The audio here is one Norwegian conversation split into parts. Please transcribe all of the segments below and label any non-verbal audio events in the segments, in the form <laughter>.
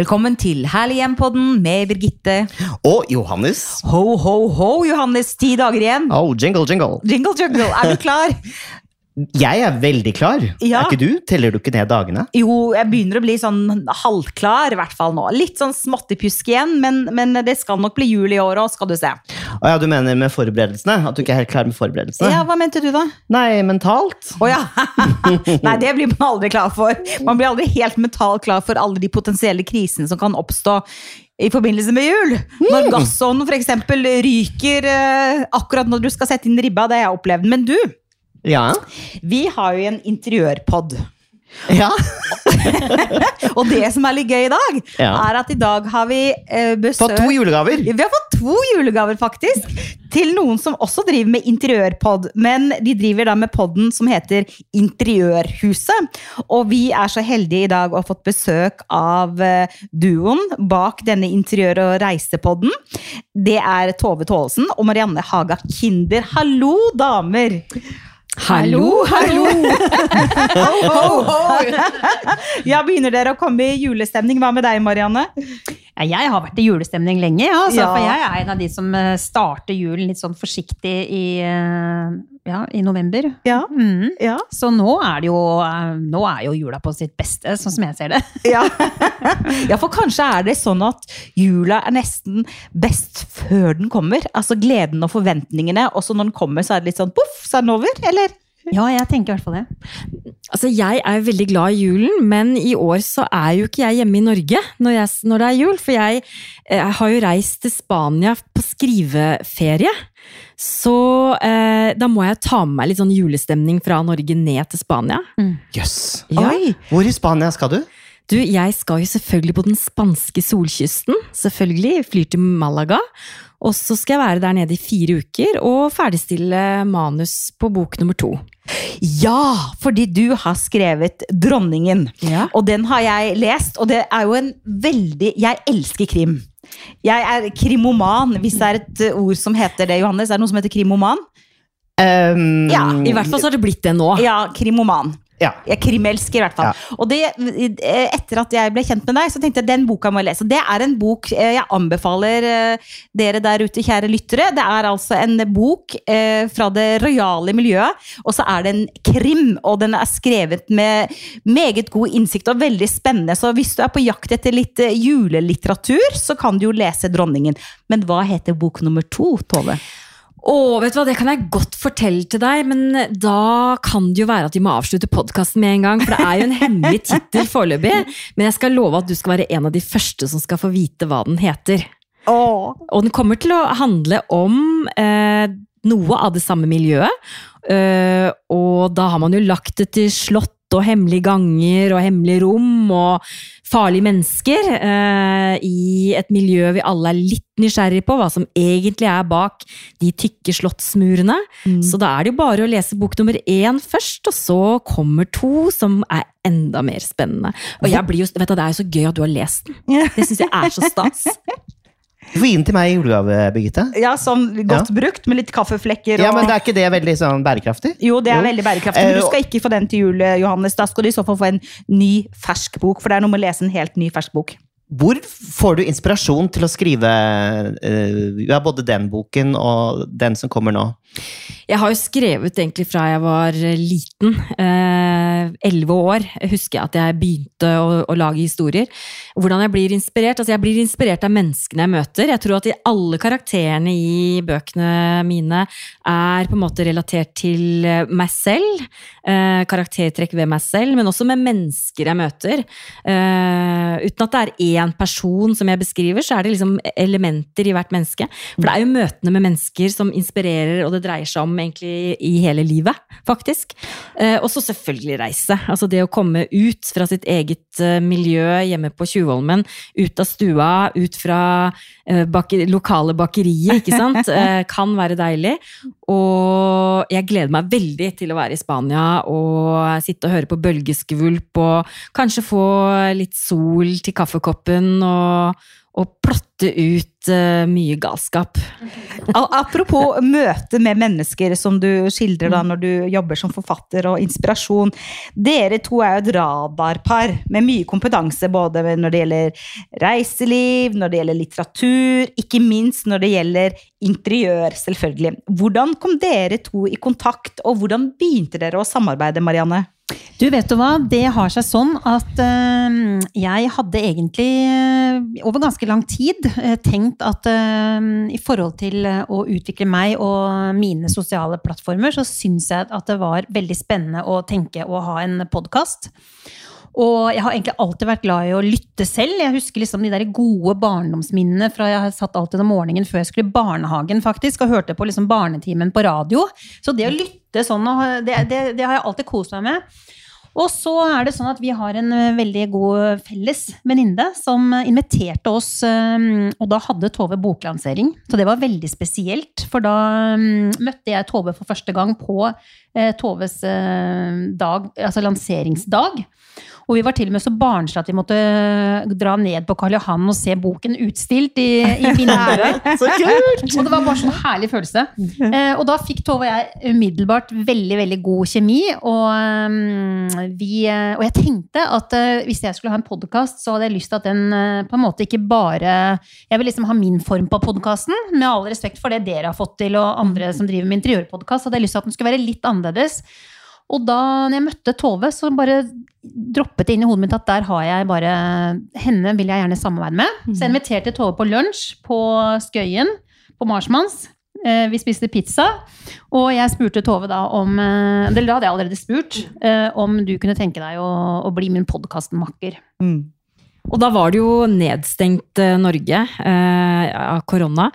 Velkommen til Herlig hjem-podden med Birgitte. Og Johannes. Ho, ho, ho, Johannes. Ti dager igjen. Oh, jingle, jingle. Jingle, jingle. Er du klar? <laughs> Jeg er veldig klar. Ja. Er ikke du? Teller du ikke ned dagene? Jo, jeg begynner å bli sånn halvklar, i hvert fall nå. Litt sånn småttepjusk igjen, men, men det skal nok bli jul i år òg, skal du se. Å ja, du mener med forberedelsene? At du ikke er helt klar med forberedelsene? Ja, hva mente du da? Nei, mentalt? Å ja! <laughs> Nei, det blir man aldri klar for. Man blir aldri helt mentalt klar for alle de potensielle krisene som kan oppstå i forbindelse med jul. Når gassovnen f.eks. ryker eh, akkurat når du skal sette inn ribba. Det har jeg opplevd. Men du, Ja. vi har jo en interiørpod. Ja. <laughs> Og det som er litt gøy i dag, Ja. er at i dag har vi eh, besøk Fått to julegaver. Vi har fått to julegaver, faktisk. Til noen som også driver med interiørpod. Men de driver da med podden som heter Interiørhuset. Og vi er så heldige i dag å ha fått besøk av eh, duoen bak denne interiør- og reisepodden. Det er Tove Taalesen og Marianne Haga Kinder. Hallo, damer! Hallo, hallo! Ho, <laughs> ho, ho. Ja, Begynner dere å komme i julestemning? Hva med deg, Marianne? Ja, jeg har vært i julestemning lenge, ja, altså, Ja. for jeg er en av de som eh, starter julen litt sånn forsiktig i, eh, ja, i november. Ja. mm. Ja. Så nå er, det jo, eh, nå er jo jula på sitt beste, sånn som jeg ser det. Ja. <laughs> ja, for kanskje er det sånn at jula er nesten best før den kommer. Altså gleden og forventningene, og så når den kommer, så er det litt sånn poff, så er den over, eller? Ja, jeg tenker i hvert fall det. Altså, Jeg er veldig glad i julen, men i år så er jo ikke jeg hjemme i Norge når, jeg, når det er jul. For jeg, jeg, har jo reist til Spania på skriveferie. Så eh, da må jeg ta med meg litt sånn julestemning fra Norge ned til Spania. Jøss. Ja. Hvor i Spania skal du? Du, jeg skal jo selvfølgelig på den spanske solkysten. Selvfølgelig. Flyr til Malaga. Og så skal jeg være der nede i fire uker og ferdigstille manus på bok nummer to. Ja, fordi du har skrevet 'Dronningen'. Ja. Og den har jeg lest, og det er jo en veldig Jeg elsker krim. Jeg er krimoman, hvis det er et uh, ord som heter det, Johannes. Er det noe som heter krimoman? Um, Ja, I hvert fall så har det blitt det nå. Ja, krimoman. Ja. Jeg krimelsker, i hvert fall. Ja. Og det, eh, etter at jeg ble kjent med deg, så tenkte jeg den boka må jeg lese. Det er en bok eh, jeg anbefaler eh, dere der ute, kjære lyttere. Det er altså en bok fra det rojale miljøet, og så er det en krim. Og den er skrevet med meget god innsikt og veldig spennende. Så hvis du er på jakt etter litt julelitteratur, så kan du jo lese 'Dronningen'. Men hva heter bok nummer to, Tove? Å, vet du hva, Det kan jeg godt fortelle til deg, men da kan det jo være at vi må avslutte podkasten med en gang. For det er jo en hemmelig <laughs> tittel foreløpig. Men jeg skal love at du skal være en av de første som skal få vite hva den heter. Og den kommer til å handle om eh, noe av det samme miljøet. Eh, og da har man jo lagt det til slott og hemmelige ganger og hemmelige rom og farlige mennesker eh, i et miljø vi alle er litt nysgjerrig på, hva som egentlig er bak de tykke slottsmurene. Så da er det jo bare å lese bok nummer én først, og så kommer to, som er enda mer spennende. Og jeg blir jo, vet du, Det er jo så gøy at du har lest den. Det syns jeg er så stas. <laughs> Du får gi den til meg i julegave, Birgitte. Ja, sånn godt brukt, med litt kaffeflekker. Ja, men Det er ikke det veldig sånn bærekraftig? Jo, det er Jo. veldig bærekraftig, men Eh, du skal ikke få den til jul, Johannes. Da skal du i så fall få en ny, fersk bok, for det er noe med å lese en helt ny, fersk bok. Hvor får du inspirasjon til å skrive uh, ja, både den boken og den som kommer nå? Jeg har jo skrevet egentlig fra jeg var liten. Elleve år husker jeg at jeg begynte å, å lage historier. Hvordan jeg blir inspirert? Altså jeg blir inspirert av menneskene jeg møter. Jeg tror at alle karakterene i bøkene mine er på en måte relatert til eh, meg selv. Eh, karaktertrekk ved meg selv, men også med mennesker jeg møter. Eh, uten at det er én person som jeg beskriver, så er det liksom elementer i hvert menneske. For det er jo møtene med mennesker som inspirerer, og det dreier seg om egentlig i hele livet, faktisk. Eh, og så selvfølgelig reise. Altså det å komme ut fra sitt eget eh, miljø hjemme på Tjuvholmen, ut av stua, ut fra eh, baker, lokale bakeriet, ikke sant, <laughs> eh, kan være deilig. og jeg gleder meg veldig til å være i Spania og sitte og høre på bølgeskvulp og kanskje få litt sol til kaffekoppen og, og plotte ut uh, mye galskap. Apropos møte med mennesker som du skildrer da når du jobber som forfatter og inspirasjon. Dere to er jo et radarpar med mye kompetanse både når det gjelder reiseliv, når det gjelder litteratur, ikke minst når det gjelder interiør, selvfølgelig. Hvordan kom dere to i kontakt, og hvordan begynte dere å samarbeide, Marianne? Du vet du hva, det har seg sånn at øh, jeg hadde egentlig øh, over ganske lang tid tenkt at eh, i forhold til eh, å utvikle meg og mine sosiale plattformer, så syns jeg at det var veldig spennende å tenke å ha en podkast. Og jeg har egentlig alltid vært glad i å lytte selv. Jeg husker liksom de der gode barndomsminnene fra jeg satt alltid om morgenen før jeg skulle i barnehagen faktisk, og hørte på liksom barnetimen på radio. Så det å lytte sånn, det, det, det har jeg alltid kost meg med. Og så er det sånn at vi har en eh, veldig god felles venninne som inviterte oss, eh, og da hadde Tove boklansering. Så det var veldig spesielt, for da mm, møtte jeg Tove for første gang på eh, Toves eh, dag, altså lanseringsdag. Og vi var til og med så barnslige at vi måtte dra ned på Karl Johan og se boken utstilt i, i <laughs> vinduet. Så kult! Og det var bare sånn herlig følelse. Eh, og da fikk Tove og jeg umiddelbart veldig veldig god kjemi. Og, mm, vi, eh, og jeg tenkte at eh, hvis jeg skulle ha en podkast, så hadde jeg lyst til at den eh, på en måte ikke bare Jeg vil liksom ha min form på podkasten, med all respekt for det dere har fått til, og andre som driver med interiørpodkast. Hadde jeg lyst til at den skulle være litt annerledes. Og da når jeg møtte Tove, så bare droppet det inn i hodet mitt at der har jeg bare Henne vil jeg gjerne samarbeide med. Så jeg inviterte Tove på lunsj på Skøyen, på Marsmanns. Eh, Vi spiste pizza, og jeg spurte Tove da om eh, Eller da hadde jeg allerede spurt eh, om du kunne tenke deg å, å bli min podkastmakker. Og da var det jo nedstengt eh, Norge eh, av korona.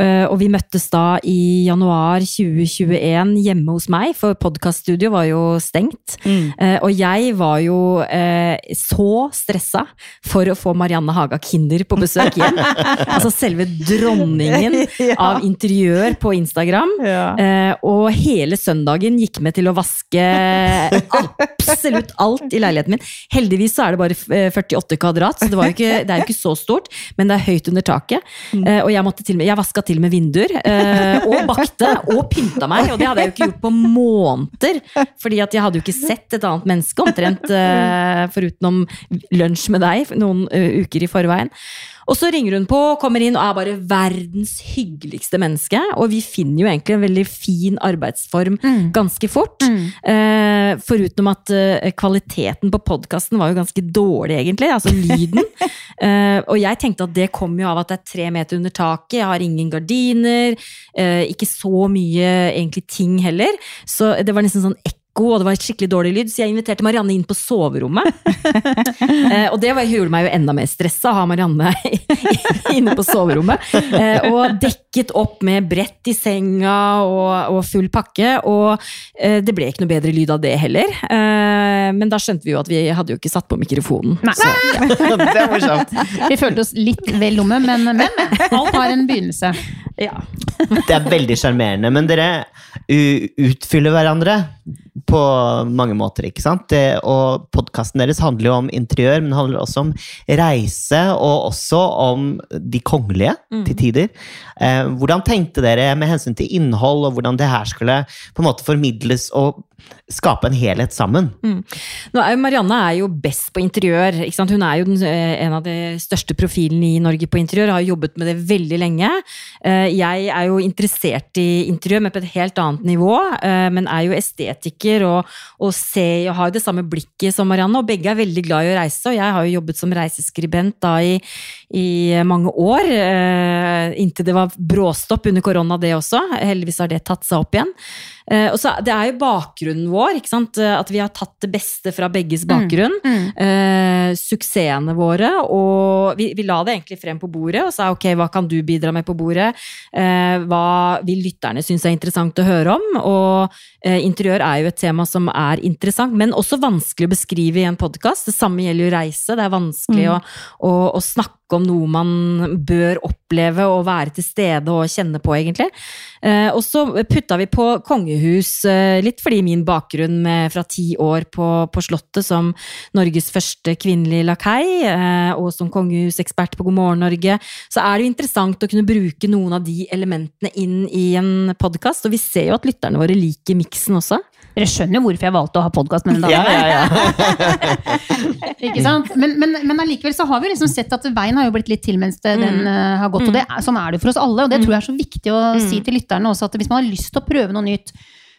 Eh, og vi møttes da i januar 2021 hjemme hos meg, for podkaststudio var jo stengt. Eh, og jeg var jo så stressa for å få Marianne Haga Kinder på besøk hjem. <laughs> altså selve dronningen <laughs> av interiør på Instagram. Ja. Eh, og hele søndagen gikk med til å vaske <laughs> absolutt alt i leiligheten min. Heldigvis så er det bare eh, 48 kvadrat, så det, ikke, det er jo ikke så stort, men det er høyt under taket. Eh, og jeg, måtte til jeg vaska til med vinduer, eh, og bakte, og pynta meg. Og det hadde jeg jo ikke gjort på måneder, fordi at jeg hadde jo ikke sett et annet menneske omtrent, eh, forutenom lunsj med deg noen uker i forveien. Og så ringer hun på, kommer inn og er bare verdens hyggeligste menneske. Og vi finner jo egentlig en veldig fin arbeidsform ganske fort. Eh, foruten at eh, kvaliteten på podkasten var jo ganske dårlig, egentlig. Altså lyden. <laughs> eh, og jeg tenkte at det kom jo av at det er tre meter under taket, jeg har ingen gardiner. Eh, ikke så mye egentlig ting heller. Så det var nesten sånn ekko, og det var et skikkelig dårlig lyd, så jeg inviterte Marianne inn på soverommet. <laughs> Eh, og det var, gjorde meg jo enda mer stressa å ha Marianne <laughs> inne på soverommet. Eh, og dekket opp med brett i senga og, og full pakke. Og eh, det ble ikke noe bedre lyd av det heller. Eh, men da skjønte vi jo at vi hadde jo ikke satt på mikrofonen. Nei. Så, <laughs> det er morsomt. Vi følte oss litt vel dumme, men, men alt har en begynnelse. ja. Det er veldig sjarmerende, men dere utfyller hverandre på mange måter, ikke sant? Det, og podkasten deres handler jo om interiør, men handler også om reise, og også om de kongelige til tider. Eh, hvordan tenkte dere med hensyn til innhold, og hvordan det her skulle på en måte formidles og skape en helhet sammen? Nå er Marianne er jo best på interiør. Hun er jo den, eh, en av de største profilene i Norge på interiør. Har jobbet med det veldig lenge. Eh, Jeg er jo interessert i interiør, men på et helt annet nivå. eh, Men er jo estetiker og, og ser og har jo det samme blikket som Marianne. Og begge er veldig glad i å reise, og jeg har jo jobbet som reiseskribent da i, i mange år. Inntil det var bråstopp under korona, det også. Heldigvis har det tatt seg opp igjen. Eh, Og så Det er jo bakgrunnen vår, ikke sant? at vi har tatt det beste fra begges bakgrunn. Eh, suksessene våre, og vi, vi la det egentlig frem på bordet og sa ok, hva kan du bidra med på bordet? Eh, hva vil lytterne synes er interessant å høre om? Og eh, interiør er jo et tema som er interessant, men også vanskelig å beskrive i en podkast. Det samme gjelder jo reise. Det er vanskelig å, å, å snakke snakke om noe man bør oppleve og være til stede og kjenne på, egentlig. Eh, og så putta vi på kongehus, eh, litt fordi min bakgrunn med, fra ti år på, på Slottet som Norges første kvinnelige lakei, eh, og som kongehusekspert på God morgen Norge, så er det jo interessant å kunne bruke noen av de elementene inn i en podkast. Og vi ser jo at lytterne våre liker miksen også. Dere skjønner jo hvorfor jeg valgte å ha podkast med den dagen. Ja, ja, ja. <laughs> Ikke sant? Men, men, men allikevel så har vi liksom sett at veien har jo blitt litt til mens det, den uh, har gått. Og det, er- sånn er det for oss alle, og det tror jeg er så viktig å si til lytterne også, at hvis man har lyst til å prøve noe nytt,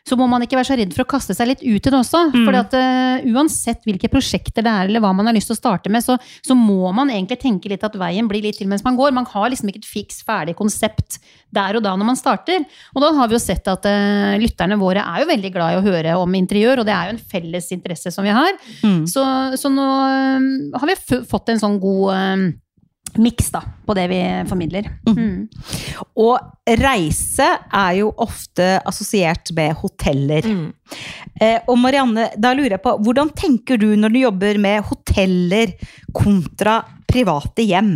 så må man ikke være så redd for å kaste seg litt ut i det også. For at eh, uansett hvilke prosjekter det er, eller hva man har lyst til å starte med, så, så må man egentlig tenke litt at veien blir litt til mens man går. Man har liksom ikke et fiks ferdig konsept der og da når man starter. Og da har vi jo sett at uh, lytterne våre er jo veldig glad i å høre om interiør, og det er jo en felles interesse som vi har. Så, så nå uh, har vi fått en sånn god miks da, på det vi formidler. Mm. Og reise er jo ofte assosiert med hoteller. Eh, og Marianne, da lurer jeg på, hvordan tenker du når du jobber med hoteller kontra private hjem?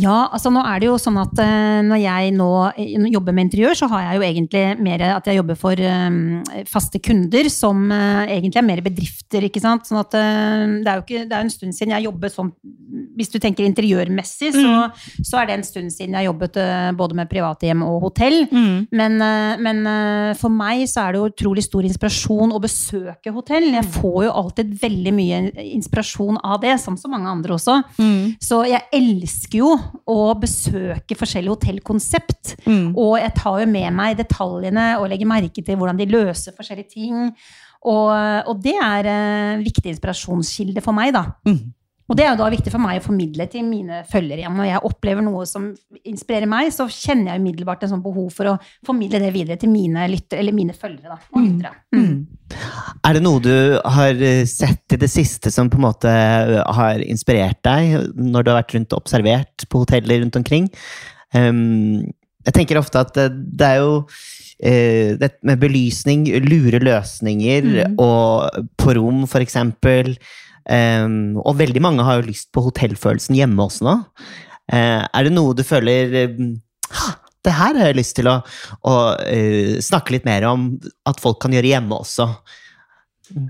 Ja, altså nå er det jo sånn at eh, når jeg nå eh, jobber med interiør, så har jeg jo egentlig mer at jeg jobber for eh, faste kunder, som egentlig er mer bedrifter, ikke sant. Sånn at det er jo ikke, det er en stund siden jeg jobbet sånn Hvis du tenker interiørmessig, så, så er det en stund siden jeg jobbet både med private hjem og hotell. Men, eh, men eh, for meg så er det jo utrolig stor inspirasjon å besøke hotell. Jeg får jo alltid veldig mye inspirasjon av det, som så mange andre også. Så jeg elsker jo å besøke forskjellige hotellkonsept. Og jeg tar jo med meg detaljene og legger merke til hvordan de løser forskjellige ting. Og, og det er en viktig inspirasjonskilde for meg, da. Og det er jo da viktig for meg å formidle til mine følgere igjen. Når jeg opplever noe som inspirerer meg, så kjenner jeg umiddelbart en sånn behov for å formidle det videre til mine, lytter, eller mine følgere. Da, og lyttere. Mm. Er det noe du har eh, sett i det siste som på en måte eh, har inspirert deg, når du har vært rundt og observert på hoteller rundt omkring? Um, jeg tenker ofte at det, det er jo eh, det med belysning, lure løsninger, og på rom, for eksempel. Um, og veldig mange har jo lyst på hotellfølelsen hjemme også nå. Uh, er det noe du føler uh, Det her har jeg lyst til å, å uh, snakke litt mer om at folk kan gjøre hjemme også.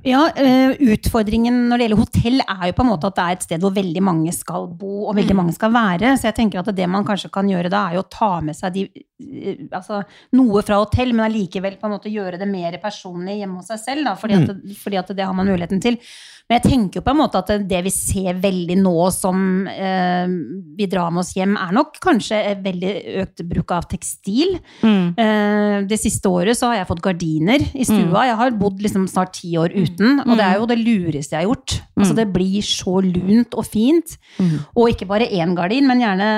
Ja, eh, Utfordringen når det gjelder hotell, er jo på en måte at det er et sted hvor veldig mange skal bo og veldig mange skal være. Så jeg tenker at det man kanskje kan gjøre da, er jo å ta med seg de, eh, altså, noe fra hotell, men allikevel på en måte gjøre det mer personlig hjemme hos seg selv. Da, fordi, at, fordi at det har man muligheten til. Men jeg tenker jo på en måte at det vi ser veldig nå som eh, vi drar med oss hjem, er nok kanskje veldig økt bruk av tekstil. Eh, det siste året så har jeg fått gardiner i stua. Jeg har bodd liksom snart ti år uten, og det er jo det lureste jeg har gjort. Altså Det blir så lunt og fint. Og ikke bare én gardin, men gjerne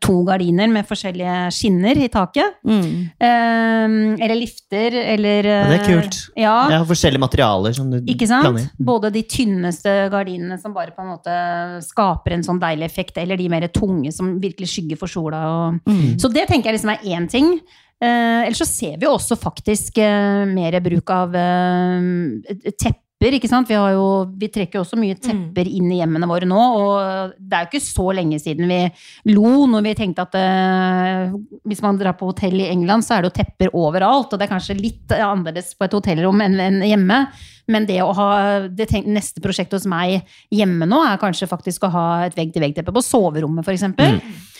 to gardiner med forskjellige skinner i taket. Eh, eller lifter, eller Ja, det er kult. Ja, Ja, forskjellige materialer som du ikke sant? blander. Både de tynneste gardinene som bare på en måte skaper en sånn deilig effekt, eller de mer tunge som virkelig skygger for sola. Og... Så det tenker jeg liksom er én ting. Eh, ellers så ser vi jo også faktisk eh, mer bruk av eh, tepper. Ikke sant? Vi, har jo, vi trekker jo også mye tepper inn i hjemmene våre nå. Og det er jo ikke så lenge siden vi lo når vi tenkte at eh, hvis man drar på hotell i England, så er det jo tepper overalt. Og det er kanskje litt annerledes på et hotellrom enn, enn hjemme. Men det å ha det tenk, neste prosjekt hos meg hjemme nå, er kanskje faktisk å ha et vegg-til-vegg-teppe på soverommet, f.eks.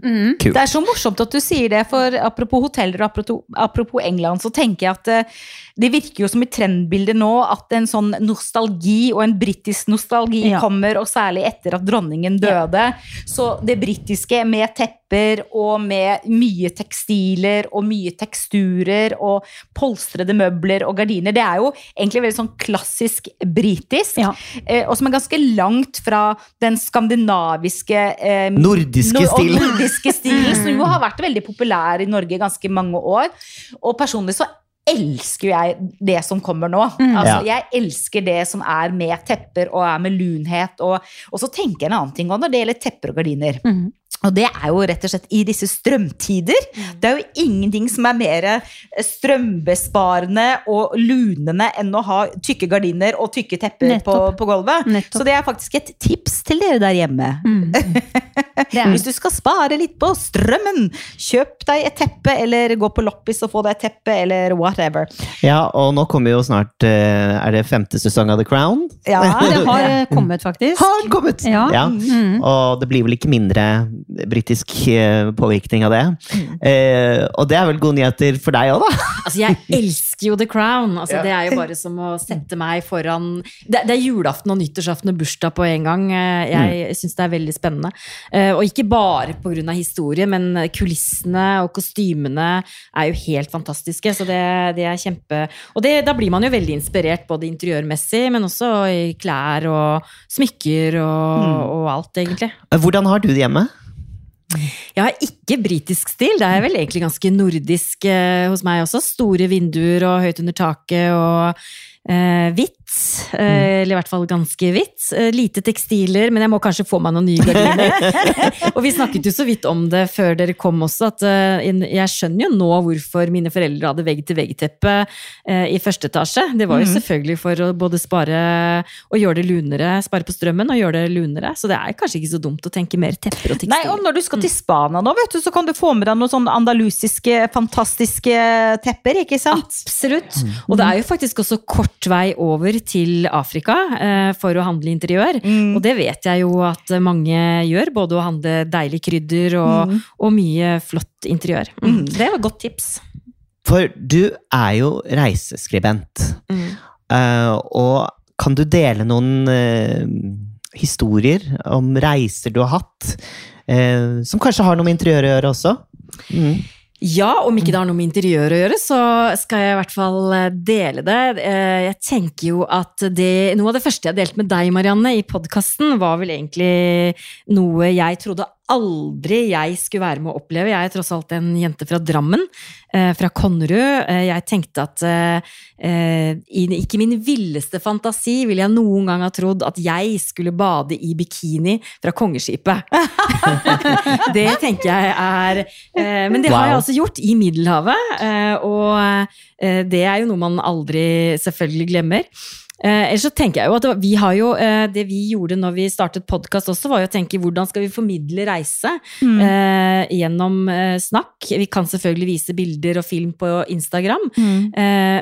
Mm. Det er så morsomt at du sier det, for apropos hoteller og apropos, apropos England, så tenker jeg at eh, det virker jo som i trendbildet nå at en sånn nostalgi, og en britisk nostalgi, Ja. kommer, og særlig etter at dronningen døde. Så det britiske med tepper og med mye tekstiler og mye teksturer og polstrede møbler og gardiner, det er jo egentlig veldig sånn klassisk britisk, Ja. eh, og som er ganske langt fra den skandinaviske eh, Nordiske Nor- og stil. nordiske stilen, som jo <laughs> har vært veldig populær i Norge i ganske mange år. Og personlig så elsker jeg det som kommer nå. Altså, Jeg elsker det som er med tepper og er med lunhet. Og, og så tenker jeg en annen ting òg når det gjelder tepper og gardiner. Mhm. Og det er jo rett og slett i disse strømtider. Det er jo ingenting som er mer strømbesparende og lunende enn å ha tykke gardiner og tykke tepper på, på gulvet. Nettopp. Så det er faktisk et tips til dere der hjemme. Mm. <laughs> Hvis du skal spare litt på strømmen, kjøp deg et teppe, eller gå på loppis og få deg et teppe, eller whatever. Ja, og nå kommer jo snart eh, Er det femte sesong av The Crown? Ja, Det har eh, <laughs> kommet, faktisk. Har kommet! Ja. Mm. Og det blir vel ikke mindre britisk eh, påvirkning av det. Eh, og det er vel gode nyheter for deg òg, da? Altså, jeg elsker jo The Crown. Altså, Ja. Det er jo bare som å sette meg foran Det, det er julaften og nyttårsaften og bursdag på en gang. Jeg Jeg syns det er veldig spennende. Eh, Og ikke bare pga. historie, men kulissene og kostymene er jo helt fantastiske. Så det, det er kjempe Og det, da blir man jo veldig inspirert, både interiørmessig, men også i klær og smykker og, og alt, egentlig. Eh, Hvordan har du det hjemme? Jeg har ikke britisk stil, det er vel egentlig ganske nordisk eh, hos meg også. Store vinduer og høyt under taket og eh, hvitt. Eh, Eller i hvert fall ganske hvitt. Eh, lite tekstiler, men jeg må kanskje få meg noen nye gardiner. <laughs> og vi snakket jo så vidt om det før dere kom også, at eh, jeg skjønner jo nå hvorfor mine foreldre hadde vegg-til-vegg-teppe i første etasje. Det var jo selvfølgelig for å både spare og gjøre det lunere, spare på strømmen og gjøre det lunere. Så det er kanskje ikke så dumt å tenke mer tepper og tekstiler. Nei, og når du skal til Spania nå, vet du, så kan du få med deg noen sånne andalusiske, fantastiske tepper, ikke sant? Absolutt. Og det er jo faktisk også kort vei over til Afrika eh, for å handle interiør. Mm. Og det vet jeg jo at mange gjør, både å handle deilig krydder og, og mye flott interiør. Mm. Det var et godt tips. For du er jo reiseskribent. Mm. Eh, og kan du dele noen uh, historier om reiser du har hatt, uh, som kanskje har noe med interiør å gjøre også? Mm. Ja, om ikke det har noe med interiør å gjøre, så skal jeg i hvert fall eh, dele det. Eh, Jeg tenker jo at det, Noe av det første jeg delte med deg, Marianne, i podkasten, var vel egentlig noe jeg trodde aldri jeg skulle være med å oppleve. Jeg er tross alt en jente fra Drammen, eh, fra Konnerud. Eh, Jeg tenkte at eh, i ikke min villeste fantasi ville jeg noen gang ha trodd at jeg skulle bade i bikini fra kongeskipet. <laughs> det tenker jeg er Men det har jeg altså gjort i Middelhavet, og det er jo noe man aldri selvfølgelig glemmer. Eh, ellers så tenker jeg jo at vi har jo, eh, det vi gjorde når vi startet podkast også, var jo å tenke hvordan skal vi formidle reise eh, gjennom snakk. Vi kan selvfølgelig vise bilder og film på Instagram, mm.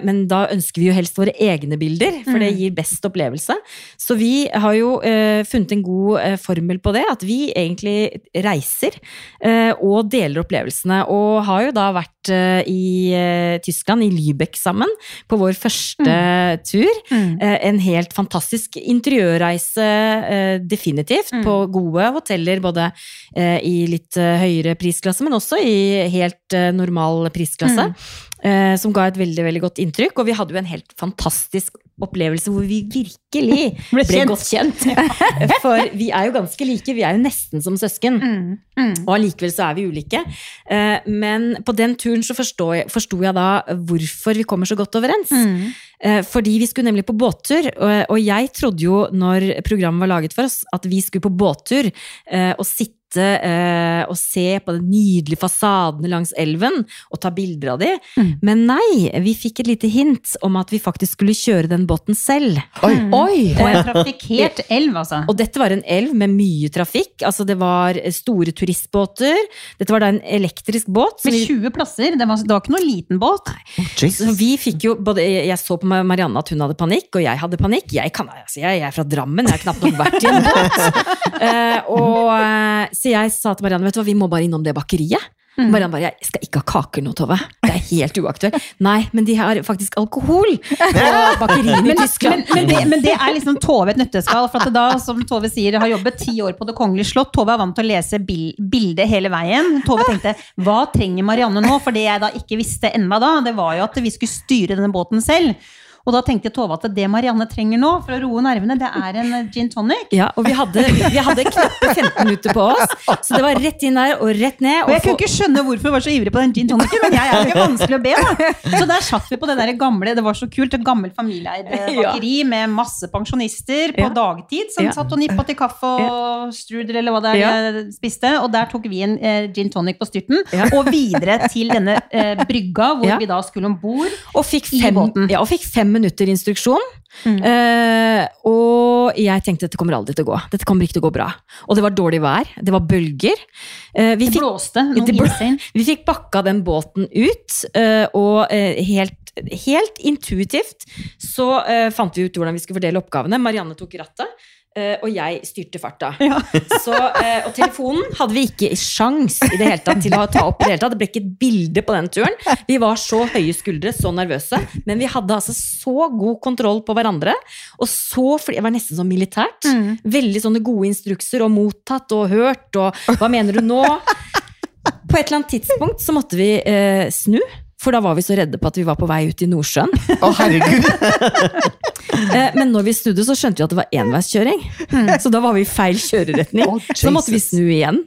men da ønsker vi jo helst våre egne bilder, for det gir best opplevelse. Så vi har jo funnet en god formel på det, at vi egentlig reiser og deler opplevelsene. Og har jo da vært i Tyskland, i Lübeck sammen, på vår første tur. Mm. En helt fantastisk interiørreise, eh, definitivt, Mm. på gode hoteller. Både eh, i litt eh, høyere prisklasse, men også i helt normal prisklasse. Mm. som ga et veldig veldig godt inntrykk. Og vi hadde jo en helt fantastisk opplevelse hvor vi virkelig <laughs> Ble ble, kjent. godt kjent. <laughs> For vi er jo ganske like, vi er jo nesten som søsken. Mm. Mm. Og allikevel så er vi ulike. Men på den turen så forsto jeg- jeg da hvorfor vi kommer så godt overens. Mm. Eh, Fordi vi skulle nemlig på båttur, og- jeg trodde jo når programmet var laget for oss, at vi skulle på båttur eh, og sitte eh, og se på de nydelige fasadene langs elven og ta bilder av de. Mm. Men nei, vi fikk et lite hint om at vi faktisk skulle kjøre den båten selv. Oi! Oi! Og en trafikkert <laughs> elv, altså. Og dette var en elv med mye trafikk. Altså det var store turistbåter. Dette var da en elektrisk båt. Med 20 plasser. Det var, det var ikke noen liten båt. Så vi fikk jo, både, Jeg så på Marianne at hun hadde panikk, og jeg hadde panikk. Jeg, kan, altså, jeg, jeg er fra Drammen, jeg har knapt nok vært i en båt. uh, <laughs> og, eh, så jeg sa til Marianne vet du hva, vi må bare innom det bakeriet. Marianne bare 'jeg skal ikke ha kaker nå, Tove'. Det er helt uaktuelt. <laughs> Nei, men de har faktisk alkohol på bakeriene i Men, Tyskland. men, men, det, men det er liksom Tove et nøtteskall. For at da, som Tove sier, har jobbet ti år på Det kongelige slott. Tove er vant til å lese bil, bildet hele veien. Tove tenkte hva trenger Marianne nå? For det jeg da ikke visste ennå da, det var jo at vi skulle styre denne båten selv. Og da tenkte Tove at det Marianne trenger nå for å roe nervene, det er en eh, gin tonic. Ja, og vi hadde, vi hadde knappe 15 minutter på oss, så det var rett inn der og rett ned. Og jeg få- kunne ikke skjønne hvorfor hun var så ivrig på den gin tonicen, men jeg er jo ikke vanskelig å be, da. Så der satt vi på det der gamle, det var så kult, et gammelt familieeid <laughs> bakeri Ja. med masse pensjonister på Ja. dagtid som Ja. satt og nippa til kaffe og strudel eller hva det er Ja. spiste. Og der tok vi en eh, gin tonic på styrten, og videre til denne eh, brygga hvor vi da skulle om bord. I båten. ja, og fikk fem minutter instruksjon. Mm. Eh, og jeg tenkte dette kommer aldri til å gå. Dette kommer ikke til å gå bra. Og det var dårlig vær. Det var bølger. Eh, vi, Det blåste Fikk, blå- <laughs> vi fikk bakka den båten ut, eh, og helt, helt intuitivt så fant vi ut hvordan vi skulle fordele oppgavene. Marianne tok rattet. Eh, og jeg styrte farta. <laughs> Så, eh, og telefonen hadde vi ikke sjans i det hele tatt til å ta opp. i Det hele tatt. Det ble ikke et bilde på den turen. Vi var så høye skuldre, så nervøse. Men vi hadde altså så god kontroll på hverandre. Og så, Det var nesten som militært. Mm. Veldig sånne gode instrukser og mottatt og hørt og hva mener du nå? På et eller annet tidspunkt så måtte vi eh, snu. For da var vi så redde på at vi var på vei ut i Nordsjøen. Å, herregud! <laughs> Eh, men når vi snudde, så skjønte vi at det var enveiskjøring. Så da var vi i feil kjøreretning. Så da måtte vi snu igjen.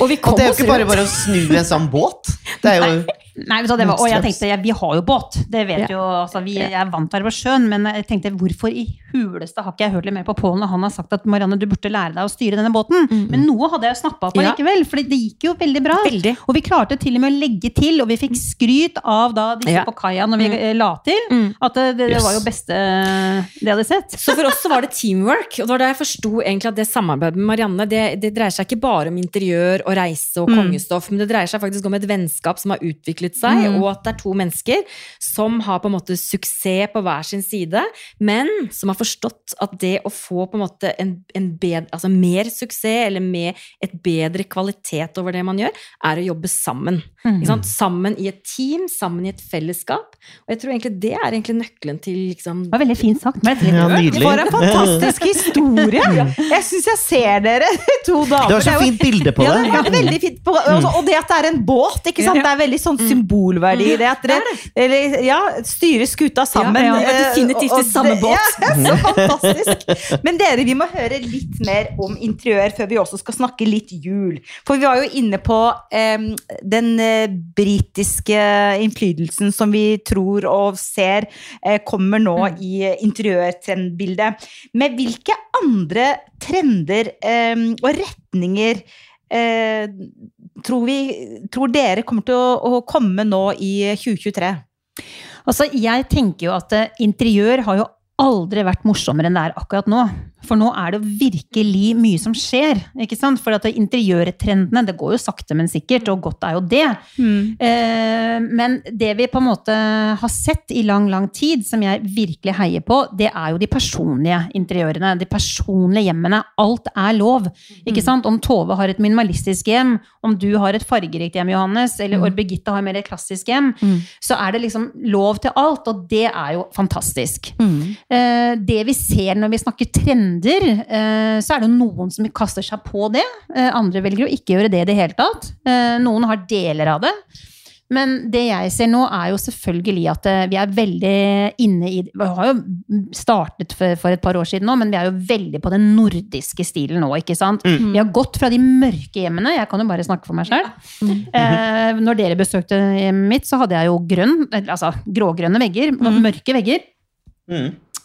Og vi Og det er jo ikke bare bare å snu en sånn båt. Det er jo Nei, vet du det var, og jeg tenkte, ja, vi har jo båt, det vet Ja. jo, altså, vi, er vant til å være på sjøen, men jeg tenkte, hvorfor i huleste har ikke jeg hørt litt mer på Pål når han har sagt at Marianne, du burde lære deg å styre denne båten, men noe hadde jeg snappet på Ja. likevel, for det gikk jo veldig bra. Veldig. Og vi klarte til og med å legge til, og vi fikk skryt av da disse Ja. på kaia når vi mm. la til, Mm. at det, det, det Yes. var jo beste de hadde sett. Så for oss så var det teamwork, og det var da jeg forsto egentlig at det samarbeidet med Marianne, det, det dreier seg ikke bare om interiør og reise og kongestoff, men det dreier seg faktisk om et vennskap som har utviklet seg, og at det er to mennesker som har på en måte suksess på hver sin side, men som har forstått at det å få på en måte en, en bedre, altså mer suksess, eller med et bedre kvalitet over det man gjør, er å jobbe sammen. Ikke sant? Sammen i et team, sammen i et fellesskap. Og jeg tror egentlig det er egentlig nøkkelen til liksom Det var veldig fint sagt. Men jeg Ja, nydelig. For en fantastisk <laughs> historie! Jeg syns jeg ser dere, <laughs> to damer. Det var så fint bilde på det. Ja, det. er veldig fint. På, altså, og det at det er en båt, ikke sant? Det er veldig sånn symbolverdi i det. At dere eller, ja, styrer skuta sammen. Ja, ja. eh, Definitivt i samme båt. <laughs> Ja, så fantastisk. Men dere, vi må høre litt mer om interiør før vi også skal snakke litt jul. For vi var jo inne på um, den eh, britiske innflytelsen som vi tror og ser uh, kommer nå i interiørtrendbildet. Med hvilke andre trender um, og retninger eh, tror, vi, tror dere kommer til å, å komme nå i 2023? Altså, jeg tenker jo at eh, interiør har jo aldri vært morsommere enn det er akkurat nå. For nå er det virkelig mye som skjer. ikke sant? For at interiørtrendene, det går jo sakte, men sikkert, og godt er jo det. Eh, men det vi på en måte har sett i lang, lang tid, som jeg virkelig heier på, det er jo de personlige interiørene. De personlige hjemmene. Alt er lov. ikke sant? Om Tove har et minimalistisk hjem, om du har et fargerikt hjem, Johannes, eller mm. Birgitte har mer et klassisk hjem, så er det liksom lov til alt, og det er jo fantastisk. Eh, det vi ser når vi snakker trender, eh, så er det noen som kaster seg på det. Eh, andre velger å ikke gjøre det i det hele tatt. Eh, noen har deler av det. Men det jeg ser nå, er jo selvfølgelig at eh, vi er veldig inne i Vi har jo startet for, for et par år siden nå, men vi er jo veldig på den nordiske stilen nå, ikke sant? Vi har gått fra de mørke hjemmene, jeg kan jo bare snakke for meg sjøl. Eh, når dere besøkte hjemmet mitt, så hadde jeg jo grønn, altså grågrønne vegger, mørke vegger.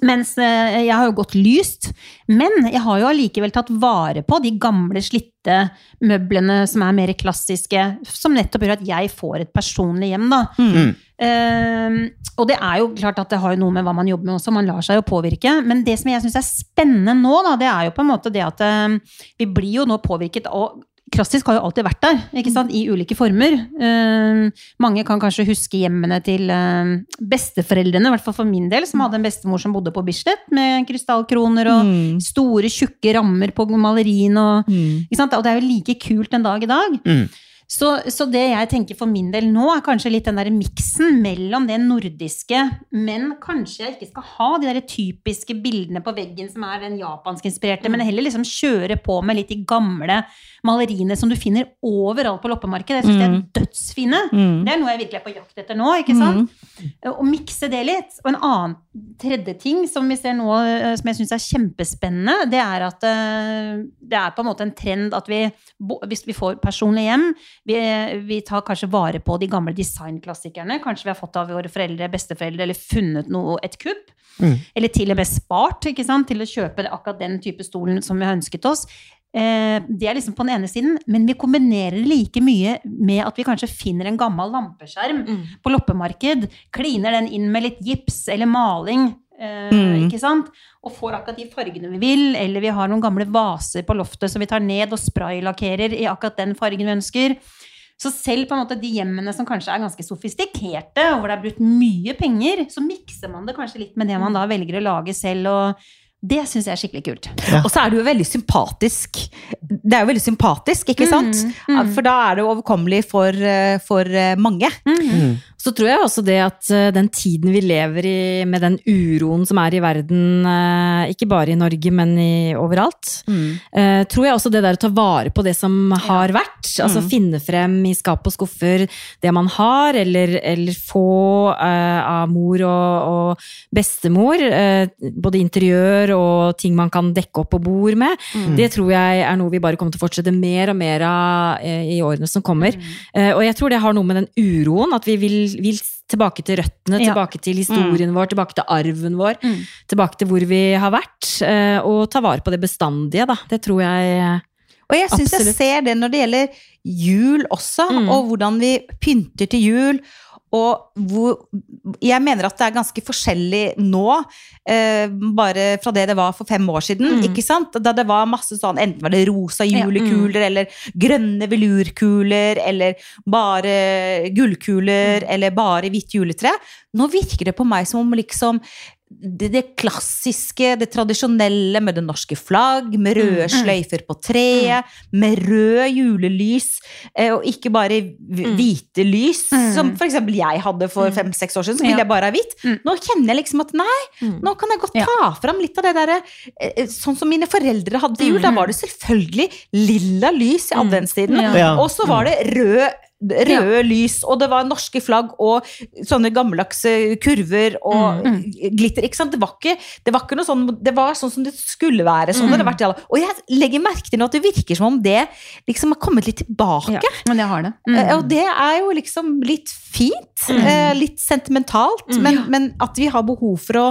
Mens eh, jeg har jo gått lyst. Men jeg har jo allikevel tatt vare på de gamle, slitte møblene som er mer klassiske. Som nettopp gjør at jeg får et personlig hjem, da. Mm. Eh, og det er jo klart at det har jo noe med hva man jobber med også, man lar seg jo påvirke. Men det som jeg syns er spennende nå, da, det er jo på en måte det at eh, vi blir jo nå påvirket og Klassisk har jo alltid vært der, ikke sant? i ulike former. Eh, mange kan kanskje huske hjemmene til eh, besteforeldrene, i hvert fall for min del, som hadde en bestemor som bodde på Bislett, med krystallkroner og store, tjukke rammer på maleriene. Og, mm. og det er jo like kult en dag i dag. Mm. Så, så det jeg tenker for min del nå, er kanskje litt den der miksen mellom det nordiske, men kanskje jeg ikke skal ha de der typiske bildene på veggen som er den japanskinspirerte, men heller liksom kjøre på med litt de gamle maleriene som du finner overalt på loppemarkedet. Jeg syns de er dødsfine. Mm. Det er noe jeg virkelig er på jakt etter nå, ikke sant? Og mikse det litt. Og en annen tredje ting som vi ser nå, eh, som jeg syns er kjempespennende, det er at eh, det er på en måte en trend at vi, hvis vi får personlig hjem, vi, vi tar kanskje vare på de gamle designklassikerne. Kanskje vi har fått av våre foreldre, besteforeldre, eller funnet noe, et kupp. Mm. Eller til og med spart ikke sant? til å kjøpe akkurat den type stolen som vi har ønsket oss. Eh, det er liksom på den ene siden, men vi kombinerer det like mye med at vi kanskje finner en gammel lampeskjerm på loppemarked, kliner den inn med litt gips eller maling, Mm. ikke sant? Og får akkurat de fargene vi vil, eller vi har noen gamle vaser på loftet som vi tar ned og spraylakkerer i akkurat den fargen vi ønsker. Så selv på en måte de hjemmene som kanskje er ganske sofistikerte, og hvor det er brukt mye penger, så mikser man det kanskje litt med det man da velger å lage selv, og det syns jeg er skikkelig kult. Og så er det jo veldig sympatisk. Det er jo veldig sympatisk, ikke sant? mm. For da er det jo overkommelig for, eh, for eh, mange. Så tror jeg også det at eh, den tiden vi lever i, med den uroen som er i verden, ikke bare i Norge, men i, overalt, eh, tror jeg også det der å ta vare på det som har vært, altså finne frem i skap og skuffer det man har, eller, eller få uh, av mor og, og bestemor, uh, både interiør og ting man kan dekke opp på bord med, det tror jeg er noe vi bare kommer til å fortsette mer og mer av eh, i årene som kommer. Eh, og jeg tror det har noe med den uroen, at vi vil, vil tilbake til røttene, Ja. tilbake til historien vår, tilbake til arven vår, Mm. tilbake til hvor vi har vært, eh, og ta vare på det bestandige, da. Det tror jeg Og jeg syns jeg ser det når det gjelder jul også, Mm. og hvordan vi pynter til jul. Og hvor, jeg mener at det er ganske forskjellig nå, eh, bare fra det det var for fem år siden. Mm. ikke sant? Da det var masse sånn, Enten var det rosa Ja, mm. julekuler, eller grønne velurkuler, eller bare gullkuler, Mm. eller bare hvitt juletre. Nå virker det på meg som om liksom det, det klassiske, det tradisjonelle med det norske flagg, med røde Mm. sløyfer på treet, med rød julelys, eh, og ikke bare hvite hvite lys, Mm. som for eksempel jeg hadde for fem-seks år siden, så ville Ja. jeg bare ha hvitt. Mm. Nå kjenner jeg liksom at nei, nå kan jeg godt Ja. ta fram litt av det derre eh, Sånn som mine foreldre hadde til jul, da var det selvfølgelig lilla lys i adventstiden, Ja. Ja. og så var det rød Røde lys, og det var norske flagg og sånne gammeldagse kurver og glitter. ikke sant? Det var ikke, det var ikke noe sånn Det var sånn som det skulle være. sånn det hadde vært i alle Og jeg legger merke til nå at det virker som om det liksom har kommet litt tilbake. Ja, men jeg har det. Mm. Og det er jo liksom litt fint. eh, Litt sentimentalt. Men, men at vi har behov for å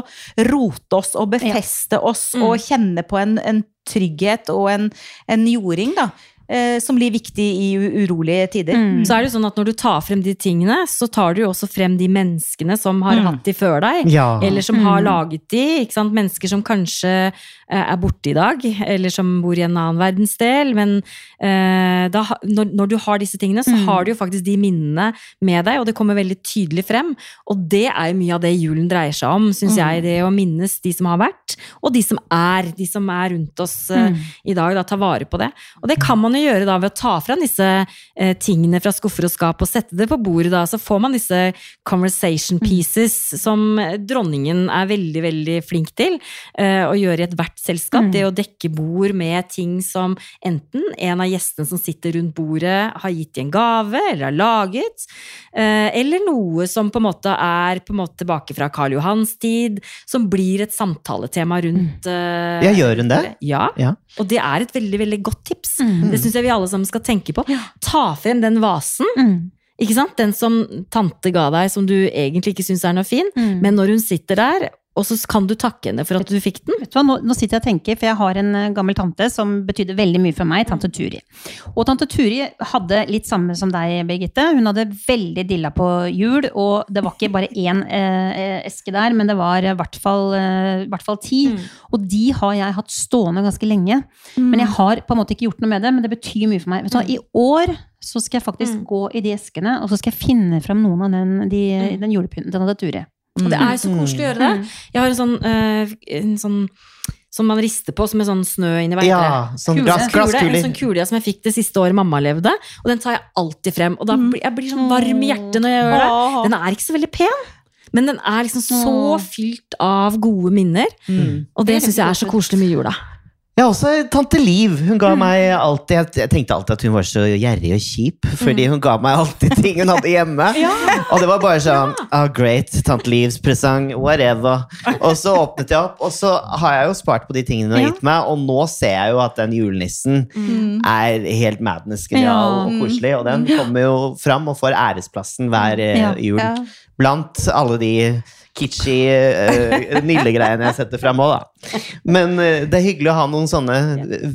rote oss og befeste oss og kjenne på en, en trygghet og en, en jording, da. Eh, Som blir viktig i urolige tider. Mm. Så er det jo sånn at når du tar frem de tingene, så tar du jo også frem de menneskene som har Mm. hatt de før deg. Ja. Eller som har laget de. Ikke sant? Mennesker som kanskje eh, er borte i dag, eller som bor i en annen verdensdel. Men eh, da, når, når du har disse tingene, så Mm. har du jo faktisk de minnene med deg, og det kommer veldig tydelig frem. Og det er jo mye av det julen dreier seg om, syns jeg. Det å minnes de som har vært, og de som er. De som er rundt oss eh, i dag. Da, ta vare på det. Og det kan man jo gjøre da ved å ta fram disse eh, tingene fra skuffer og skap og sette det på bordet. Da, så får man disse conversation pieces som dronningen er veldig, veldig flink til eh, å gjøre i ethvert selskap. Det å dekke bord med ting som enten en av gjestene som sitter rundt bordet har gitt i en gave, eller har laget, eh, eller noe som på en måte er på en måte tilbake fra Karl Johans tid, som blir et samtaletema rundt eh, Ja, gjør hun det? Ja. Ja. Og det er et veldig veldig godt tips. Mm. Det syns jeg vi alle sammen skal tenke på. Ta frem den vasen. Mm. Ikke sant? Den som tante ga deg, som du egentlig ikke syns er noe fin. Mm. Men når hun sitter der, og så kan du takke henne for at du fikk den. Vet du hva, nå, nå sitter jeg og tenker, for jeg har en eh, gammel tante som betydde veldig mye for meg, tante Turi. Og tante Turi hadde litt samme som deg, Birgitte. Hun hadde veldig dilla på jul, og det var ikke bare én <laughs> eh, eske der, men det var i hvert fall, eh, hvert fall ti. Og de har jeg hatt stående ganske lenge. Men jeg har på en måte ikke gjort noe med det, men det betyr mye for meg. Vet du hva, I år så skal jeg faktisk gå i de eskene, og så skal jeg finne frem noen av den, de, den julepynten til tante Turi. Og det er så koselig å gjøre det. Jeg har en sånn, eh, en sånn som man rister på, som er sånn snø inni hva Ja, sånn Kule. glass, Kule, en sånn kule som jeg fikk det siste året mamma levde, og den tar jeg alltid frem. Og da blir jeg blir sånn varm i hjertet når jeg gjør det. Den er ikke så veldig pen, men den er liksom så fylt av gode minner. Mm. Og det Det syns jeg er så koselig med jula. Ja, også tante Liv. Hun Mm. ga meg alltid jeg, tenkte alltid at hun var så gjerrig og kjip, fordi hun ga meg alltid ting hun hadde hjemme. <laughs> Og det var bare sånn oh, Great, tante Livs presang, whatever. Og så åpnet jeg opp, og så har jeg jo spart på de tingene hun har gitt meg, og nå ser jeg jo at den julenissen Mm. er helt madness genial Ja. og koselig, og den kommer jo fram og får æresplassen hver eh, Ja. jul. Ja. Blant alle de kitschy uh, nyllegreiene jeg setter fram òg, da. Men uh, det er hyggelig å ha noen sånne eh,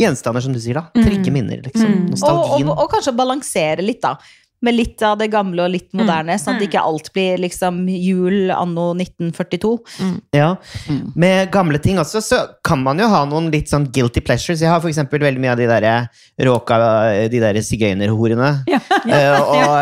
gjenstander, som du sier, da. Trygge minner, liksom. Mm. Og, Nostalgien. og, og kanskje balansere litt, da. Med litt av det gamle og litt moderne, sånn at ikke alt blir liksom jul anno 1942. Ja. Mm. Med gamle ting også, så kan man jo ha noen litt sånn guilty pleasures. Jeg har for eksempel veldig mye av de derre råka, de derre sigøynerhorene. <laughs> Ja. Eh, og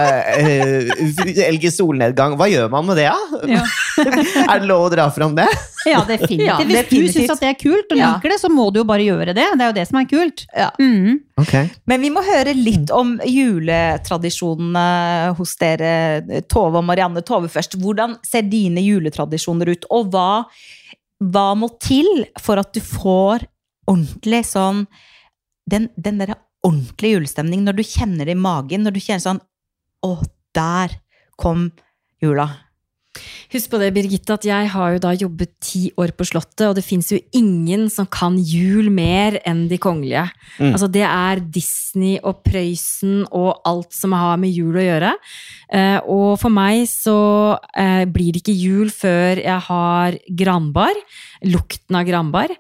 uh, elge solnedgang. Hva gjør man med det, da? Ja. <laughs> er det lov å dra fram det? <laughs> Ja, definitivt. Ja, Hvis du syns at det er kult og Ja. liker det, så må du jo bare gjøre det. Det er jo det som er kult. Ja. Mm. Okay. Men vi må høre litt om juletradisjonene hos dere, Tove og Marianne. Tove først. Hvordan ser dine juletradisjoner ut, og hva, hva må til for at du får ordentlig sånn Den, den derre ordentlige julestemning, når du kjenner det i magen, når du kjenner sånn Å, der kom jula. Husk på det, Birgitte, at jeg har jo da jobbet ti år på Slottet, og det fins jo ingen som kan jul mer enn de kongelige. Mm. Altså, det er Disney og Prøysen og alt som har med jul å gjøre. Eh, og for meg så eh, blir det ikke jul før jeg har granbar. Lukten av granbar.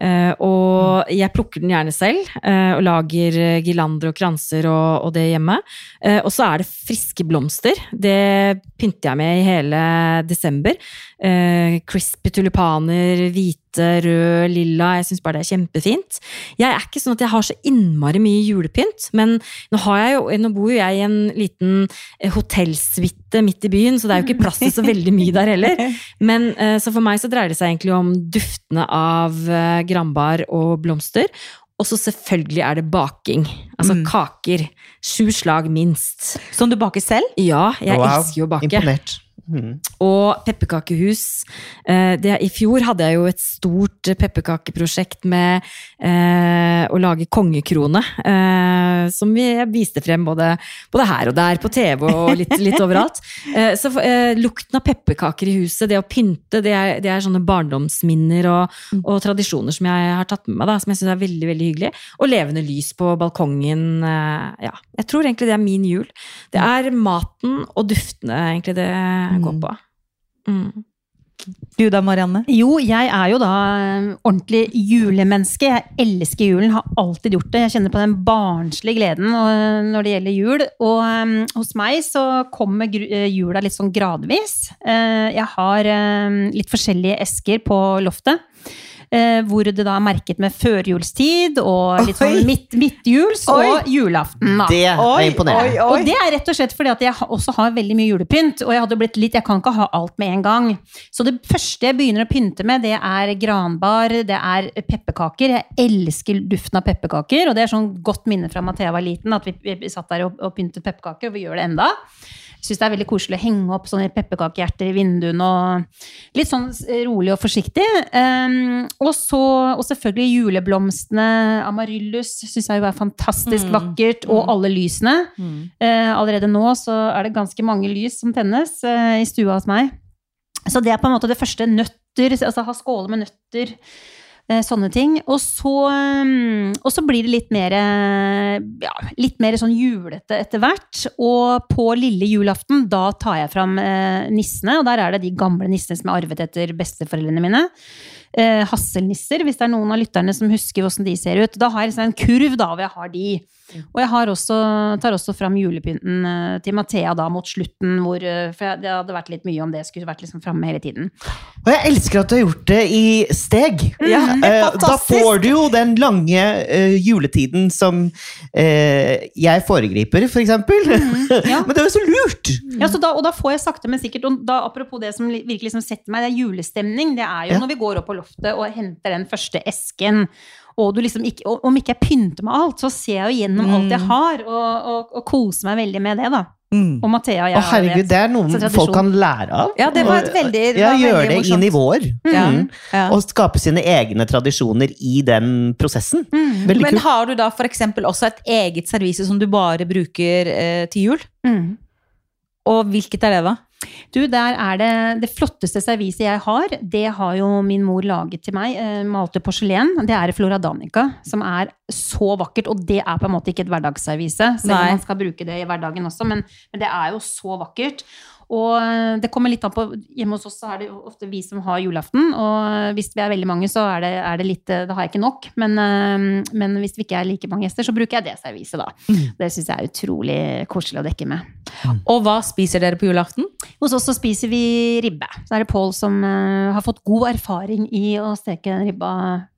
Eh, og jeg plukker den gjerne selv, eh, og lager girlander og kranser og, og det hjemme. Eh, og så er det friske blomster. Det pynter jeg med i hele desember. Eh, crispy tulipaner, hvite, rød, lilla. Jeg syns bare det er kjempefint. Jeg er ikke sånn at jeg har så innmari mye julepynt, men nå, har jeg jo, nå bor jo jeg i en liten eh, hotellsuite midt i byen, så det er jo ikke plass til så veldig mye der heller. <laughs> Men eh, Så for meg så dreier det seg egentlig om duftene av eh, granbar og blomster. Og så selvfølgelig er det baking. Altså Mm. kaker. Sju slag minst. Som du baker selv? Ja, jeg Wow, elsker jo å bake. Imponert. Mm. Og pepperkakehus. Eh, I fjor hadde jeg jo et stort pepperkakeprosjekt med eh, å lage kongekrone. Eh, som vi viste frem både, både her og der, på TV og litt, <laughs> litt overalt. Eh, så eh, lukten av pepperkaker i huset, det å pynte, det er, det er sånne barndomsminner og, og tradisjoner som jeg har tatt med meg, da, som jeg syns er veldig veldig hyggelig. Og levende lys på balkongen. Eh, ja. Jeg tror egentlig det er min jul. Det er maten og duftene egentlig det går på. Mm. Du da, Marianne? Jo, jeg er jo da eh, ordentlig julemenneske. Jeg elsker julen, har alltid gjort det. Jeg kjenner på den barnslige gleden eh, når det gjelder jul. Og um, hos meg så kommer jula litt sånn gradvis. Uh, jeg har um, litt forskjellige esker på loftet. Eh, hvor det da er merket med førjulstid og litt sånn midt, midtjuls Oi. og julaften. Da. Det er imponerende. Og det er rett og slett fordi at jeg også har veldig mye julepynt. Og jeg hadde blitt litt, jeg kan ikke ha alt med en gang. Så det første jeg begynner å pynte med, det er granbar, det er pepperkaker. Jeg elsker duften av pepperkaker, og det er sånn godt minne fra Mathea var liten, at vi, vi satt der og, og pyntet pepperkaker, og vi gjør det enda. Syns det er veldig koselig å henge opp sånne pepperkakehjerter i vinduene. og Litt sånn rolig og forsiktig. Um, og, så, og selvfølgelig juleblomstene. Amaryllus syns jeg jo er fantastisk Mm. vakkert. Og alle lysene. Eh, allerede nå så er det ganske mange lys som tennes uh, i stua hos meg. Så det er på en måte det første. Nøtter, altså ha skåler med nøtter. Eh, Sånne ting. Og så, mm, og så blir det litt mer, eh, ja, litt mer sånn julete etter hvert. Og på lille julaften, da tar jeg fram eh, nissene. Og der er det de gamle nissene som er arvet etter besteforeldrene mine. Hasselnisser, hvis det er noen av lytterne som husker hvordan de ser ut. Da har jeg en kurv da, hvor jeg har de. Og jeg har også, tar også fram julepynten eh, til Mathea da mot slutten, hvor, eh, for det hadde vært litt mye om det skulle vært liksom framme hele tiden. Og jeg elsker at du har gjort det i steg. Ja, Eh, da får du jo den lange uh, juletiden som uh, jeg foregriper, for eksempel. ja. <laughs> Men det er jo så lurt! Ja, så da, og da får jeg sakte, men sikkert, og da apropos det som virkelig liksom setter meg, det er julestemning. Det er jo Ja. når vi går opp på loftet og henter den første esken. Og du liksom ikke, om ikke jeg pynter med alt, så ser jeg jo gjennom alt jeg Mm. har, og, og, og koser meg veldig med det, da. Mm. Og Mathea og jeg Å, herregud, det er noe folk kan lære av. Ja, det var et veldig- det Ja, gjøre det morsomt. i nivåer. Mm. Ja. Og skape sine egne tradisjoner i den prosessen. Mm. Veldig Men kult. har du da for eksempel også et eget servise som du bare bruker eh, til jul? Mm. Og hvilket er det, da? Du, der er det det flotteste serviset jeg har. Det har jo min mor laget til meg. Eh, malte porselen. Det er Flora Danica, som er så vakkert. Og det er på en måte ikke et hverdagsservise, selv om man skal bruke det i hverdagen også. Men, men det er jo så vakkert. Og eh, det kommer litt an på Hjemme hos oss så er det ofte vi som har julaften. Og hvis vi er veldig mange, så er det, er det litt eh, Da har jeg ikke nok. Men, eh, men hvis vi ikke er like mange gjester, så bruker jeg det serviset, da. Det syns jeg er utrolig koselig å dekke med. Og hva spiser dere på julaften? Hos oss så spiser vi ribbe. Så er det Pål som eh, har fått god erfaring i å steke ribba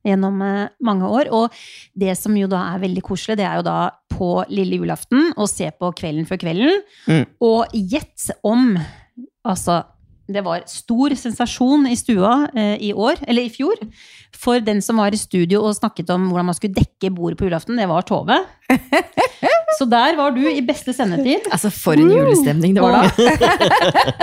gjennom eh, mange år. Og det som jo da er veldig koselig, det er jo da på lille julaften og se på Kvelden før kvelden. Mm. Og gjett om Altså, det var stor sensasjon i stua eh, i år, eller i fjor. For den som var i studio og snakket om hvordan man skulle dekke bordet på julaften, det var Tove. <laughs> Så der var du i beste sendetid. Altså, for en julestemning det var da.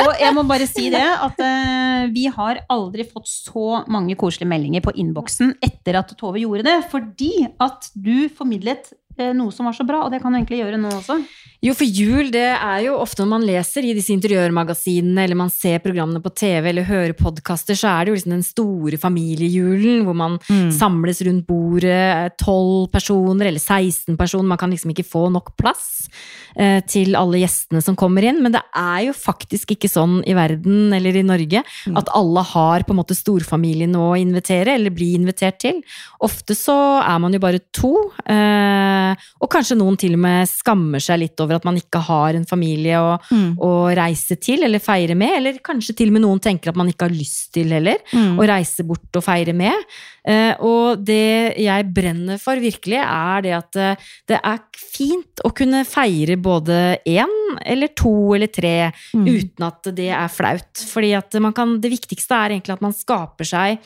Og jeg må bare si det, at eh, vi har aldri fått så mange koselige meldinger på innboksen etter at Tove gjorde det, fordi at du formidlet noe som var så bra, og det kan du egentlig gjøre nå også. Jo, for jul, det er jo ofte når man leser i disse interiørmagasinene, eller man ser programmene på TV, eller hører podkaster, så er det jo liksom den store familiejulen, hvor man samles rundt bordet, tolv personer eller 16 personer. Man kan liksom ikke få nok plass eh, til alle gjestene som kommer inn. Men det er jo faktisk ikke sånn i verden eller i Norge at alle har på en måte storfamilien å invitere, eller bli invitert til. Ofte så er man jo bare to, eh, og kanskje noen til og med skammer seg litt over at man ikke har en familie å, Mm. å reise til eller feire med, eller kanskje til og med noen tenker at man ikke har lyst til heller Mm. å reise bort og feire med. Eh, og det jeg brenner for virkelig, er det at eh, det er fint å kunne feire både én eller to eller tre Mm. uten at det er flaut. Fordi at man kan, det viktigste er egentlig at man skaper seg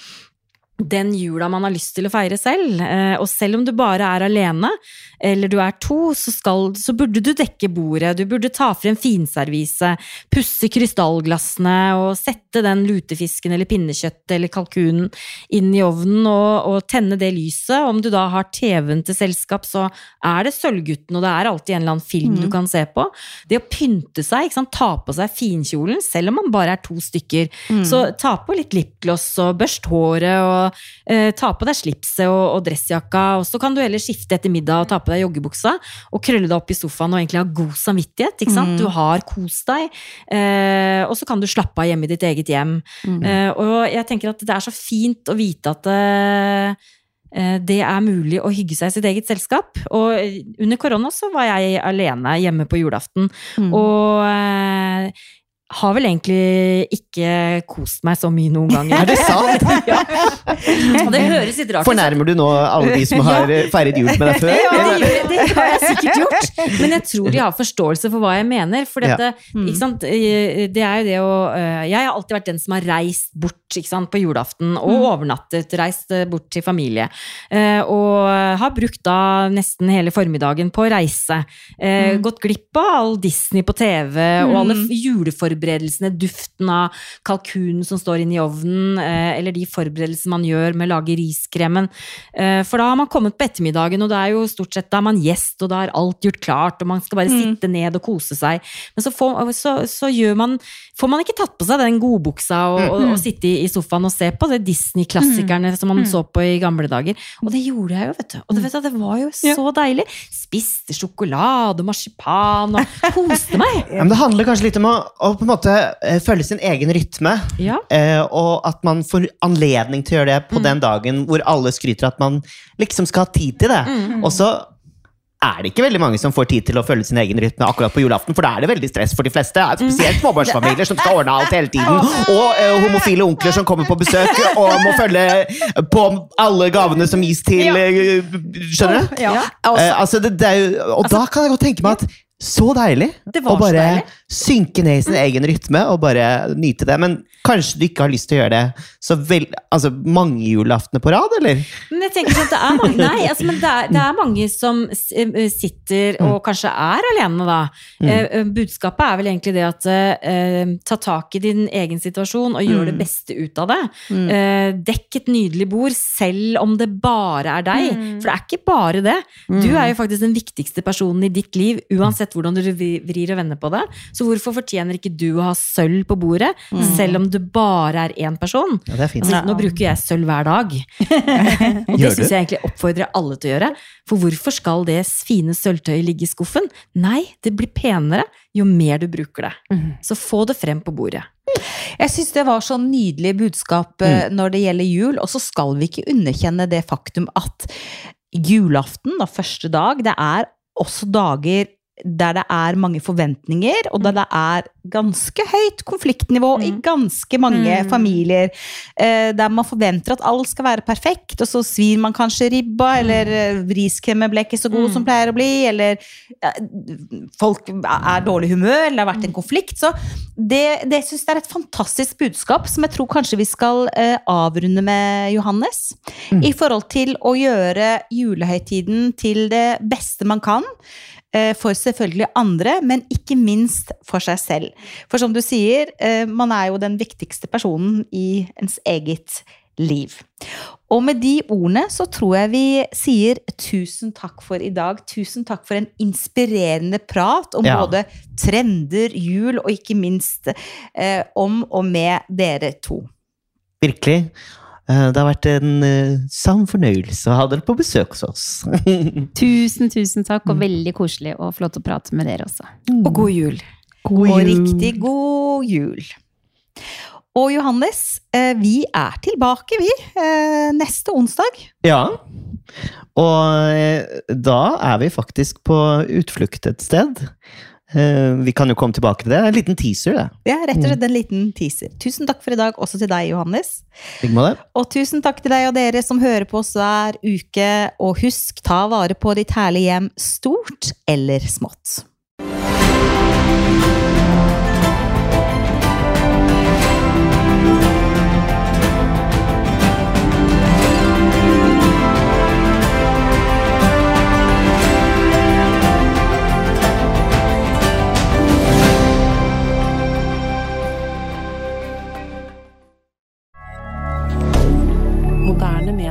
den jula man har lyst til å feire selv. Eh, Og selv om du bare er alene, eller du er to, så, skal, så burde du dekke bordet. Du burde ta frem finservise, pusse krystallglassene og sette den lutefisken eller pinnekjøttet eller kalkunen inn i ovnen og, og tenne det lyset. Om du da har TV-en til selskap, så er det Sølvgutten, og det er alltid en eller annen film du kan se på. Det å pynte seg, ikke sant? ta på seg finkjolen, selv om man bare er to stykker. Så ta på litt lipgloss og børst håret, og eh, ta på deg slipset og, og dressjakka. Og så kan du heller skifte etter middag og ta på deg joggebuksa og krølle deg opp i sofaen og egentlig ha god samvittighet. ikke sant? Du har kost deg, eh, og så kan du slappe av hjemme i ditt eget hjem. Eh, og jeg tenker at det er så fint å vite at eh, eh, det er mulig å hygge seg i sitt eget selskap. Og eh, under korona så var jeg alene hjemme på julaften. Og eh, har vel egentlig ikke kost meg så mye noen ganger. Er det sant? <laughs> ja. det høres litt rart ut. Fornærmer du nå alle de som <laughs> har feiret jul med deg før? Ja, det, det har jeg sikkert gjort. Men jeg tror de har forståelse for hva jeg mener. For dette, ikke sant? det er jo det å eh, Jeg har alltid vært den som har reist bort ikke sant, på julaften og overnattet. Reist eh, bort til familie. Eh, Og har brukt da nesten hele formiddagen på å reise. Eh, Gått glipp av all Disney på TV og alle f- juleforberedelsene. Duften av kalkunen som står inne i ovnen, eh, eller de forberedelsene man gjør med å lage riskremen. Eh, For da har man kommet på ettermiddagen, og da er jo stort sett da er man gjest, og da er alt gjort klart, og man skal bare sitte ned og kose seg. Men så får, så, så man, får man ikke tatt på seg den godbuksa og, og, og sitte i, sofaen og se på det Disney-klassikerne som man så på i gamle dager. Og det gjorde jeg jo, vet du. Og det, vet du, det var jo så deilig. Spiste sjokolade og marsipan og koste meg. <laughs> Ja, men det handler kanskje litt om å, å måte eh, følge sin egen rytme. Ja. Eh, og at man får anledning til å gjøre det på den dagen hvor alle skryter at man liksom skal ha tid til det. Og så er det ikke veldig mange som får tid til å følge sin egen rytme akkurat på julaften, for da er det veldig stress for de fleste. Spesielt småbarnsfamilier som skal ordne alt hele tiden. <laughs> Og uh, homofile onkler som kommer på besøk og må følge på alle gavene som gis til uh, Skjønner du? Ja. Uh, altså det, det er og da kan jeg godt tenke meg at så deilig å bare deilig. synke ned i sin egen rytme og bare nyte det. Men kanskje du ikke har lyst til å gjøre det så vel, altså, mange julaftener på rad, eller? Men jeg tenker sånn at det er mange, nei, altså, men det er, det er mange som eh, sitter og kanskje er alene, da. Mm. eh, budskapet er vel egentlig det at eh, ta tak i din egen situasjon og gjør det beste ut av det. Eh, dekk et nydelig bord, selv om det bare er deg. For det er ikke bare det. Du er jo faktisk den viktigste personen i ditt liv, uansett hvordan du vrir og vender på det. Så hvorfor fortjener ikke du å ha sølv på bordet, selv om du bare er én person? Ja, det er fint. Altså, nå bruker jeg sølv hver dag. <laughs> Og det syns jeg egentlig oppfordrer alle til å gjøre. For hvorfor skal det fine sølvtøyet ligge i skuffen? Nei, det blir penere jo mer du bruker det. Så få det frem på bordet. Jeg syns det var så nydelig budskap mm. når det gjelder jul, og så skal vi ikke underkjenne det faktum at julaften, da, første dag, det er også dager der det er mange forventninger, og der det er ganske høyt konfliktnivå i ganske mange familier. Eh, der man forventer at alt skal være perfekt, og så svir man kanskje ribba, eller eh, riskremen ble ikke så god som pleier å bli, eller folk er dårlig humør, eller det har vært en konflikt. Så det, det syns jeg er et fantastisk budskap, som jeg tror kanskje vi skal eh, avrunde med, Johannes. I forhold til å gjøre julehøytiden til det beste man kan. Eh, For selvfølgelig andre, men ikke minst for seg selv. For som du sier, eh, man er jo den viktigste personen i ens eget liv. Og med de ordene så tror jeg vi sier tusen takk for i dag. Tusen takk for en inspirerende prat om Ja. både trender, jul og ikke minst eh, om og med dere to. Virkelig. Eh, Det har vært en eh, sann fornøyelse å ha dere på besøk hos oss. <laughs> Tusen, tusen takk, og veldig koselig og flott å prate med dere også. Og god jul. God jul. og riktig god jul. Og Johannes, eh, vi er tilbake, vi, eh, neste onsdag. Ja. Og da er vi faktisk på utflukt et sted. Eh, Vi kan jo komme tilbake til det. En liten teaser, det. Ja, rett og slett en liten teaser. Tusen takk for i dag, også til deg, Johannes. Og tusen takk til deg og dere som hører på oss hver uke. Og husk, ta vare på ditt herlige hjem, stort eller smått.